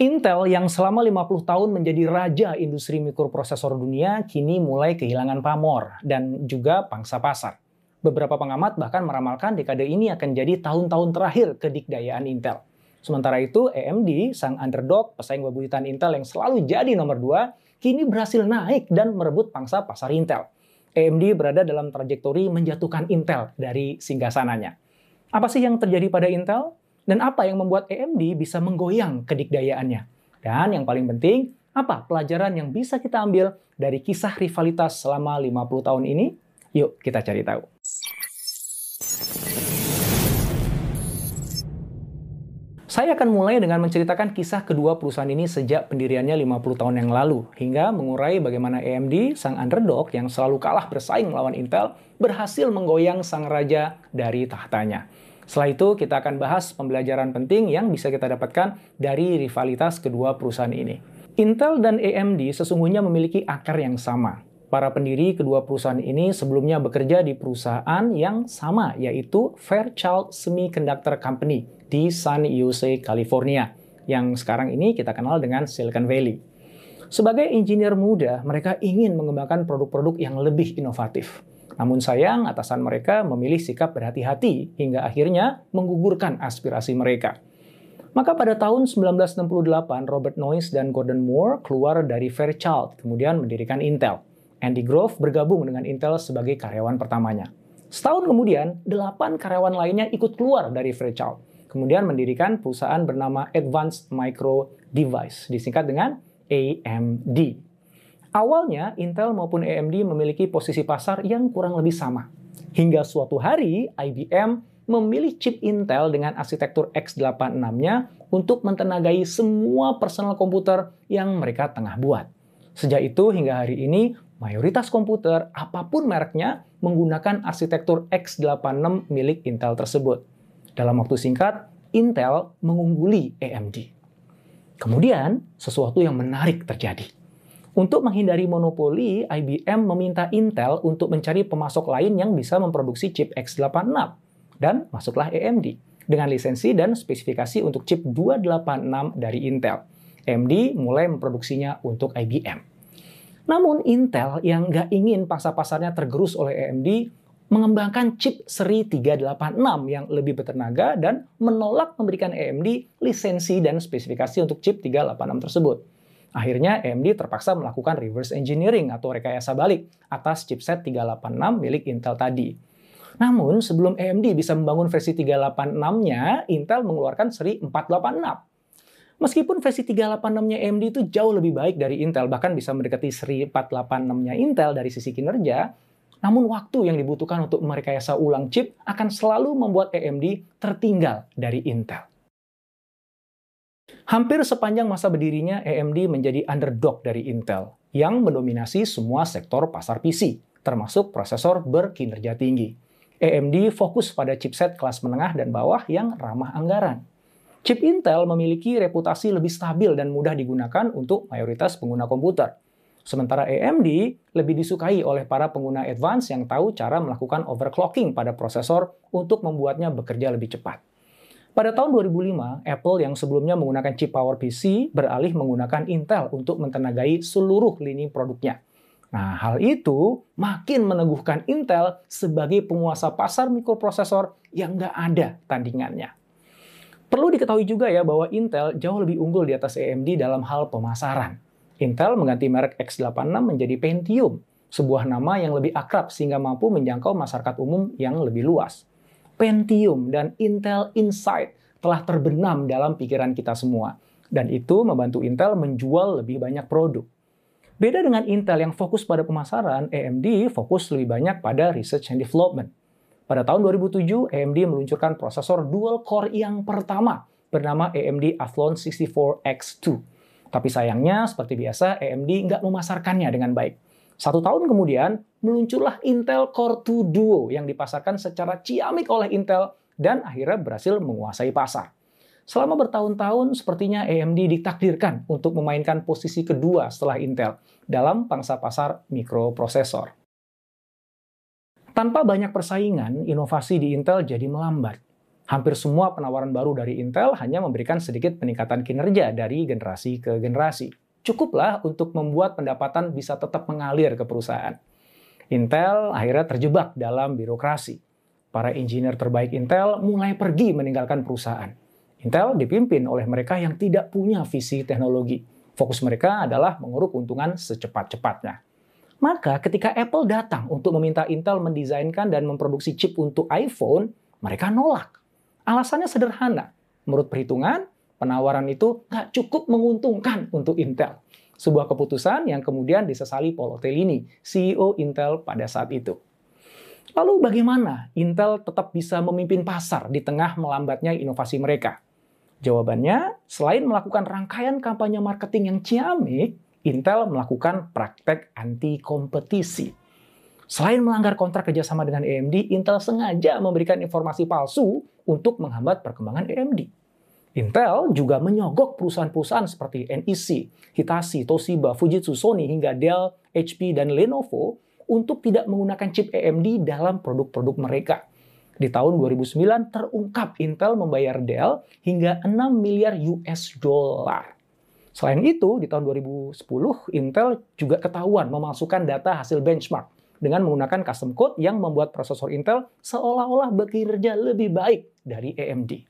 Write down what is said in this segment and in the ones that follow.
Intel yang selama 50 tahun menjadi raja industri mikroprosesor dunia kini mulai kehilangan pamor dan juga pangsa pasar. Beberapa pengamat bahkan meramalkan dekade ini akan jadi tahun-tahun terakhir kedikdayaan Intel. Sementara itu, AMD, sang underdog pesaing bebuyutan Intel yang selalu jadi nomor dua, kini berhasil naik dan merebut pangsa pasar Intel. AMD berada dalam trajektori menjatuhkan Intel dari singgasananya. Apa sih yang terjadi pada Intel? Dan apa yang membuat AMD bisa menggoyang kedikdayaannya? Dan yang paling penting, apa pelajaran yang bisa kita ambil dari kisah rivalitas selama 50 tahun ini? Yuk kita cari tahu. Saya akan mulai dengan menceritakan kisah kedua perusahaan ini sejak pendiriannya 50 tahun yang lalu, hingga mengurai bagaimana AMD, sang underdog yang selalu kalah bersaing melawan Intel, berhasil menggoyang sang raja dari tahtanya. Setelah itu kita akan bahas pembelajaran penting yang bisa kita dapatkan dari rivalitas kedua perusahaan ini. Intel dan AMD sesungguhnya memiliki akar yang sama. Para pendiri kedua perusahaan ini sebelumnya bekerja di perusahaan yang sama, yaitu Fairchild Semiconductor Company di San Jose, California, yang sekarang ini kita kenal dengan Silicon Valley. Sebagai engineer muda, mereka ingin mengembangkan produk-produk yang lebih inovatif. Namun sayang, atasan mereka memilih sikap berhati-hati hingga akhirnya menggugurkan aspirasi mereka. Maka pada tahun 1968, Robert Noyce dan Gordon Moore keluar dari Fairchild, kemudian mendirikan Intel. Andy Grove bergabung dengan Intel sebagai karyawan pertamanya. Setahun kemudian, delapan karyawan lainnya ikut keluar dari Fairchild, kemudian mendirikan perusahaan bernama Advanced Micro Device, disingkat dengan AMD. Awalnya, Intel maupun AMD memiliki posisi pasar yang kurang lebih sama. Hingga suatu hari, IBM memilih chip Intel dengan arsitektur x86-nya untuk mentenagai semua personal komputer yang mereka tengah buat. Sejak itu hingga hari ini, mayoritas komputer apa pun mereknya menggunakan arsitektur x86 milik Intel tersebut. Dalam waktu singkat, Intel mengungguli AMD. Kemudian, sesuatu yang menarik terjadi. Untuk menghindari monopoli, IBM meminta Intel untuk mencari pemasok lain yang bisa memproduksi chip x86. Dan masuklah AMD dengan lisensi dan spesifikasi untuk chip 286 dari Intel. AMD mulai memproduksinya untuk IBM. Namun Intel yang nggak ingin pangsa-pasarnya tergerus oleh AMD mengembangkan chip seri 386 yang lebih bertenaga dan menolak memberikan AMD lisensi dan spesifikasi untuk chip 386 tersebut. Akhirnya AMD terpaksa melakukan reverse engineering atau rekayasa balik atas chipset 386 milik Intel tadi. Namun sebelum AMD bisa membangun versi 386-nya, Intel mengeluarkan seri 486. Meskipun versi 386-nya AMD itu jauh lebih baik dari Intel, bahkan bisa mendekati seri 486-nya Intel dari sisi kinerja, namun waktu yang dibutuhkan untuk merekayasa ulang chip akan selalu membuat AMD tertinggal dari Intel. Hampir sepanjang masa berdirinya, AMD menjadi underdog dari Intel yang mendominasi semua sektor pasar PC, termasuk prosesor berkinerja tinggi. AMD fokus pada chipset kelas menengah dan bawah yang ramah anggaran. Chip Intel memiliki reputasi lebih stabil dan mudah digunakan untuk mayoritas pengguna komputer. Sementara AMD lebih disukai oleh para pengguna advance yang tahu cara melakukan overclocking pada prosesor untuk membuatnya bekerja lebih cepat. Pada tahun 2005, Apple yang sebelumnya menggunakan chip PowerPC beralih menggunakan Intel untuk mentenagai seluruh lini produknya. Nah, hal itu makin meneguhkan Intel sebagai penguasa pasar mikroprosesor yang nggak ada tandingannya. Perlu diketahui juga ya bahwa Intel jauh lebih unggul di atas AMD dalam hal pemasaran. Intel mengganti merek x86 menjadi Pentium, sebuah nama yang lebih akrab sehingga mampu menjangkau masyarakat umum yang lebih luas. Pentium dan Intel Insight telah terbenam dalam pikiran kita semua. Dan itu membantu Intel menjual lebih banyak produk. Beda dengan Intel yang fokus pada pemasaran, AMD fokus lebih banyak pada research and development. Pada tahun 2007, AMD meluncurkan prosesor dual core yang pertama bernama AMD Athlon 64X2. Tapi sayangnya, seperti biasa, AMD nggak memasarkannya dengan baik. Satu tahun kemudian, meluncurlah Intel Core 2 Duo yang dipasarkan secara ciamik oleh Intel dan akhirnya berhasil menguasai pasar. Selama bertahun-tahun, sepertinya AMD ditakdirkan untuk memainkan posisi kedua setelah Intel dalam pangsa pasar mikroprosesor. Tanpa banyak persaingan, inovasi di Intel jadi melambat. Hampir semua penawaran baru dari Intel hanya memberikan sedikit peningkatan kinerja dari generasi ke generasi cukuplah untuk membuat pendapatan bisa tetap mengalir ke perusahaan. Intel akhirnya terjebak dalam birokrasi. Para engineer terbaik Intel mulai pergi meninggalkan perusahaan. Intel dipimpin oleh mereka yang tidak punya visi teknologi. Fokus mereka adalah menguruk keuntungan secepat-cepatnya. Maka ketika Apple datang untuk meminta Intel mendesainkan dan memproduksi chip untuk iPhone, mereka nolak. Alasannya sederhana. Menurut perhitungan, penawaran itu nggak cukup menguntungkan untuk Intel. Sebuah keputusan yang kemudian disesali Paul Otellini, CEO Intel pada saat itu. Lalu bagaimana Intel tetap bisa memimpin pasar di tengah melambatnya inovasi mereka? Jawabannya, selain melakukan rangkaian kampanye marketing yang ciamik, Intel melakukan praktek anti kompetisi. Selain melanggar kontrak kerjasama dengan AMD, Intel sengaja memberikan informasi palsu untuk menghambat perkembangan AMD. Intel juga menyogok perusahaan-perusahaan seperti NEC, Hitachi, Toshiba, Fujitsu, Sony, hingga Dell, HP, dan Lenovo untuk tidak menggunakan chip AMD dalam produk-produk mereka. Di tahun 2009 terungkap Intel membayar Dell hingga 6 miliar US dollar. Selain itu, di tahun 2010 Intel juga ketahuan memasukkan data hasil benchmark dengan menggunakan custom code yang membuat prosesor Intel seolah-olah bekerja lebih baik dari AMD.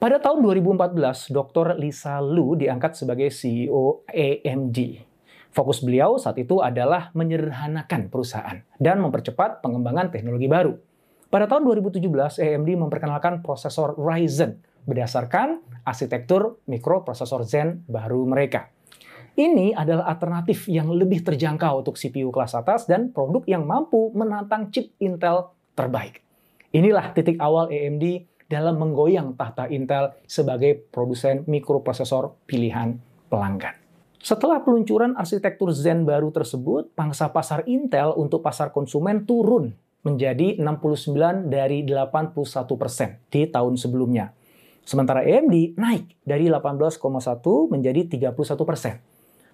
pada tahun 2014, Dr. Lisa Lu diangkat sebagai CEO AMD. Fokus beliau saat itu adalah menyederhanakan perusahaan dan mempercepat pengembangan teknologi baru. Pada tahun 2017, AMD memperkenalkan prosesor Ryzen berdasarkan arsitektur mikroprosesor Zen baru mereka. Ini adalah alternatif yang lebih terjangkau untuk CPU kelas atas dan produk yang mampu menantang chip Intel terbaik. Inilah titik awal AMD dalam menggoyang tahta Intel sebagai produsen mikroprosesor pilihan pelanggan. Setelah peluncuran arsitektur Zen baru tersebut, pangsa pasar Intel untuk pasar konsumen turun menjadi 69 dari 81 persen di tahun sebelumnya. Sementara AMD naik dari 18,1 menjadi 31 persen.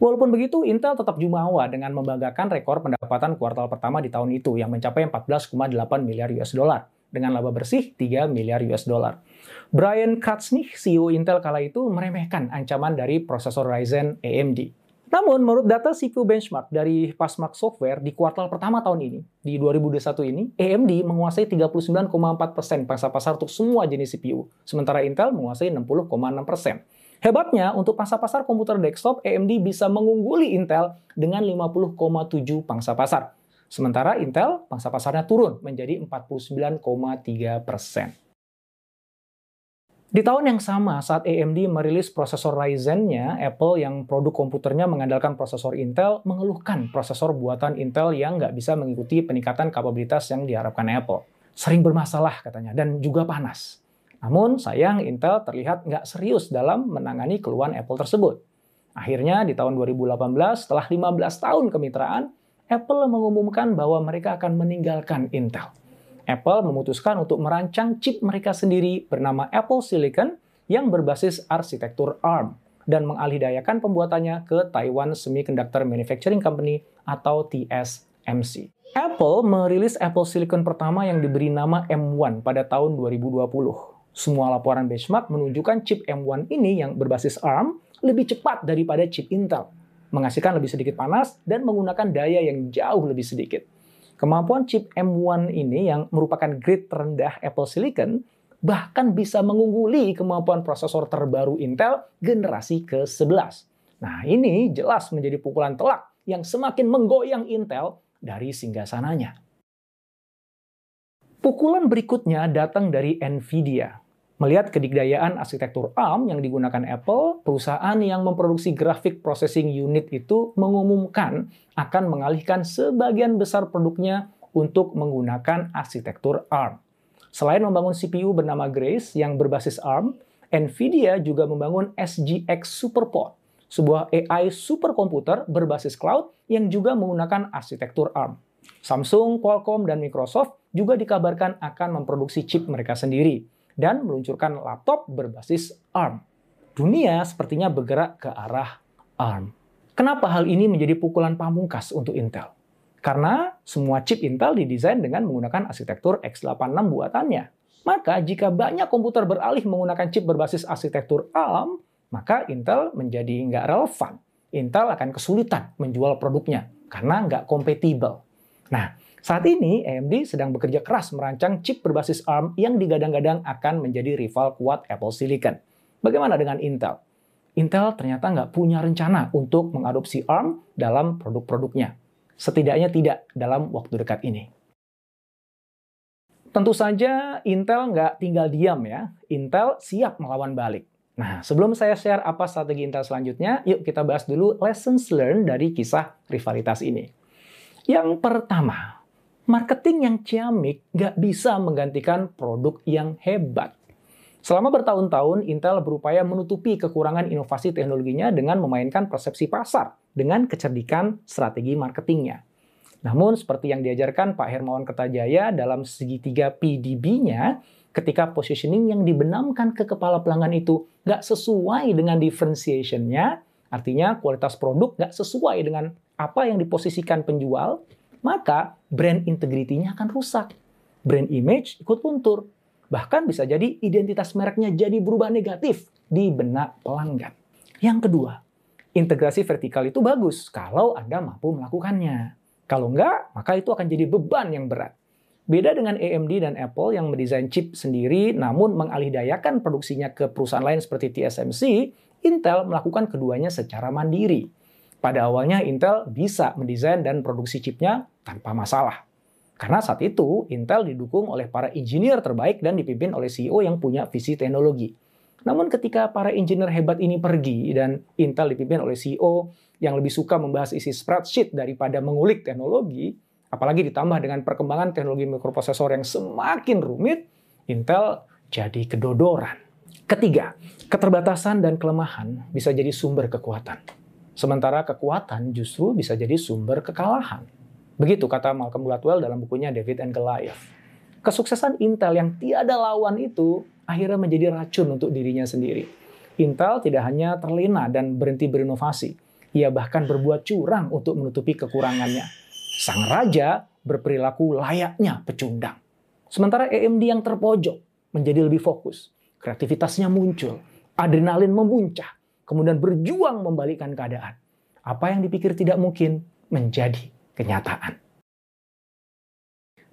Walaupun begitu, Intel tetap jumawa dengan membanggakan rekor pendapatan kuartal pertama di tahun itu yang mencapai 14,8 miliar US dollar dengan laba bersih 3 miliar US dollar. Brian Krzanich, CEO Intel kala itu meremehkan ancaman dari prosesor Ryzen AMD. Namun, menurut data CPU benchmark dari Fastmark Software di kuartal pertama tahun ini, di 2021 ini, AMD menguasai 39,4% pangsa pasar untuk semua jenis CPU, sementara Intel menguasai 60,6%. Hebatnya, untuk pangsa pasar komputer desktop, AMD bisa mengungguli Intel dengan 50,7 pangsa pasar. Sementara Intel pangsa pasarnya turun menjadi 49,3 persen. Di tahun yang sama, saat AMD merilis prosesor Ryzen-nya, Apple yang produk komputernya mengandalkan prosesor Intel mengeluhkan prosesor buatan Intel yang nggak bisa mengikuti peningkatan kapabilitas yang diharapkan Apple. Sering bermasalah katanya, dan juga panas. Namun sayang Intel terlihat nggak serius dalam menangani keluhan Apple tersebut. Akhirnya di tahun 2018, setelah 15 tahun kemitraan, Apple mengumumkan bahwa mereka akan meninggalkan Intel. Apple memutuskan untuk merancang chip mereka sendiri bernama Apple Silicon yang berbasis arsitektur ARM dan mengalihdayakan pembuatannya ke Taiwan Semiconductor Manufacturing Company atau TSMC. Apple merilis Apple Silicon pertama yang diberi nama M1 pada tahun 2020. Semua laporan benchmark menunjukkan chip M1 ini yang berbasis ARM lebih cepat daripada chip Intel menghasilkan lebih sedikit panas, dan menggunakan daya yang jauh lebih sedikit. Kemampuan chip M1 ini yang merupakan grade terendah Apple Silicon bahkan bisa mengungguli kemampuan prosesor terbaru Intel generasi ke-11. Nah, ini jelas menjadi pukulan telak yang semakin menggoyang Intel dari singgasananya. Pukulan berikutnya datang dari Nvidia. Melihat kedikdayaan arsitektur ARM yang digunakan Apple, perusahaan yang memproduksi grafik processing unit itu mengumumkan akan mengalihkan sebagian besar produknya untuk menggunakan arsitektur ARM. Selain membangun CPU bernama Grace yang berbasis ARM, Nvidia juga membangun SGX SuperPod, sebuah AI superkomputer berbasis cloud yang juga menggunakan arsitektur ARM. Samsung, Qualcomm, dan Microsoft juga dikabarkan akan memproduksi chip mereka sendiri dan meluncurkan laptop berbasis ARM. Dunia sepertinya bergerak ke arah ARM. Kenapa hal ini menjadi pukulan pamungkas untuk Intel? Karena semua chip Intel didesain dengan menggunakan arsitektur x86 buatannya. Maka jika banyak komputer beralih menggunakan chip berbasis arsitektur ARM, maka Intel menjadi nggak relevan. Intel akan kesulitan menjual produknya karena nggak kompatibel. Nah, saat ini AMD sedang bekerja keras merancang chip berbasis ARM yang digadang-gadang akan menjadi rival kuat Apple Silicon. Bagaimana dengan Intel? Intel ternyata nggak punya rencana untuk mengadopsi ARM dalam produk-produknya. Setidaknya tidak dalam waktu dekat ini. Tentu saja Intel nggak tinggal diam ya. Intel siap melawan balik. Nah, sebelum saya share apa strategi Intel selanjutnya, yuk kita bahas dulu lessons learned dari kisah rivalitas ini. Yang pertama, marketing yang ciamik nggak bisa menggantikan produk yang hebat. Selama bertahun-tahun, Intel berupaya menutupi kekurangan inovasi teknologinya dengan memainkan persepsi pasar dengan kecerdikan strategi marketingnya. Namun, seperti yang diajarkan Pak Hermawan Kertajaya dalam segitiga PDB-nya, ketika positioning yang dibenamkan ke kepala pelanggan itu nggak sesuai dengan differentiation-nya, artinya kualitas produk nggak sesuai dengan apa yang diposisikan penjual, maka brand integrity-nya akan rusak. Brand image ikut luntur. Bahkan bisa jadi identitas mereknya jadi berubah negatif di benak pelanggan. Yang kedua, integrasi vertikal itu bagus kalau Anda mampu melakukannya. Kalau enggak, maka itu akan jadi beban yang berat. Beda dengan AMD dan Apple yang mendesain chip sendiri namun mengalidayakan produksinya ke perusahaan lain seperti TSMC, Intel melakukan keduanya secara mandiri. Pada awalnya Intel bisa mendesain dan produksi chipnya tanpa masalah. Karena saat itu Intel didukung oleh para engineer terbaik dan dipimpin oleh CEO yang punya visi teknologi. Namun ketika para engineer hebat ini pergi dan Intel dipimpin oleh CEO yang lebih suka membahas isi spreadsheet daripada mengulik teknologi, apalagi ditambah dengan perkembangan teknologi mikroprosesor yang semakin rumit, Intel jadi kedodoran. Ketiga, keterbatasan dan kelemahan bisa jadi sumber kekuatan. Sementara kekuatan justru bisa jadi sumber kekalahan. Begitu kata Malcolm Gladwell dalam bukunya David and Goliath. Kesuksesan Intel yang tiada lawan itu akhirnya menjadi racun untuk dirinya sendiri. Intel tidak hanya terlena dan berhenti berinovasi, ia bahkan berbuat curang untuk menutupi kekurangannya. Sang raja berperilaku layaknya pecundang. Sementara AMD yang terpojok menjadi lebih fokus. Kreativitasnya muncul, adrenalin memuncah, kemudian berjuang membalikkan keadaan. Apa yang dipikir tidak mungkin menjadi kenyataan.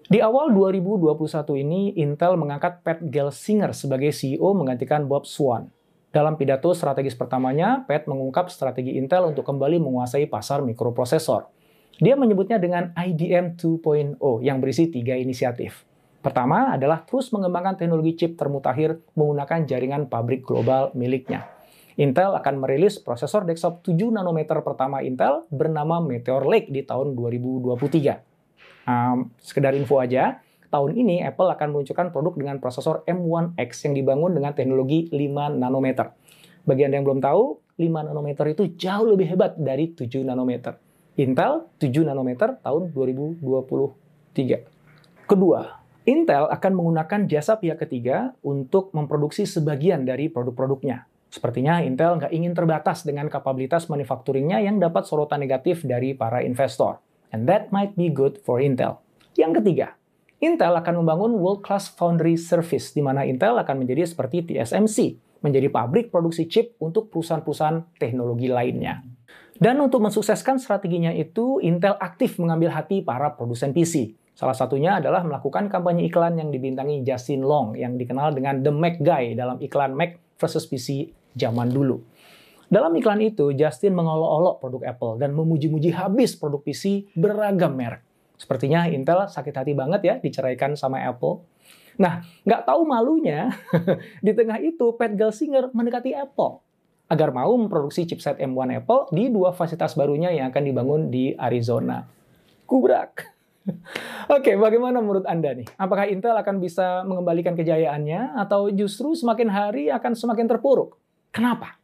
Di awal 2021 ini, Intel mengangkat Pat Gelsinger sebagai CEO menggantikan Bob Swan. Dalam pidato strategis pertamanya, Pat mengungkap strategi Intel untuk kembali menguasai pasar mikroprosesor. Dia menyebutnya dengan IDM 2.0 yang berisi tiga inisiatif. Pertama adalah terus mengembangkan teknologi chip termutakhir menggunakan jaringan pabrik global miliknya. Intel akan merilis prosesor desktop 7 nanometer pertama Intel bernama Meteor Lake di tahun 2023. Um, sekedar info aja, tahun ini Apple akan meluncurkan produk dengan prosesor M1X yang dibangun dengan teknologi 5 nanometer. Bagi Anda yang belum tahu, 5 nanometer itu jauh lebih hebat dari 7 nanometer. Intel 7 nanometer tahun 2023. Kedua, Intel akan menggunakan jasa pihak ketiga untuk memproduksi sebagian dari produk-produknya. Sepertinya Intel nggak ingin terbatas dengan kapabilitas manufacturingnya yang dapat sorotan negatif dari para investor. And that might be good for Intel. Yang ketiga, Intel akan membangun world-class foundry service, di mana Intel akan menjadi seperti TSMC, menjadi pabrik produksi chip untuk perusahaan-perusahaan teknologi lainnya. Dan untuk mensukseskan strateginya itu, Intel aktif mengambil hati para produsen PC. Salah satunya adalah melakukan kampanye iklan yang dibintangi Justin Long, yang dikenal dengan The Mac Guy dalam iklan Mac versus PC zaman dulu. Dalam iklan itu, Justin mengolok-olok produk Apple dan memuji-muji habis produk PC beragam merek. Sepertinya Intel sakit hati banget ya diceraikan sama Apple. Nah, nggak tahu malunya, di tengah itu Pat Gelsinger mendekati Apple agar mau memproduksi chipset M1 Apple di dua fasilitas barunya yang akan dibangun di Arizona. Kubrak. Oke, bagaimana menurut Anda nih? Apakah Intel akan bisa mengembalikan kejayaannya atau justru semakin hari akan semakin terpuruk? Kenapa?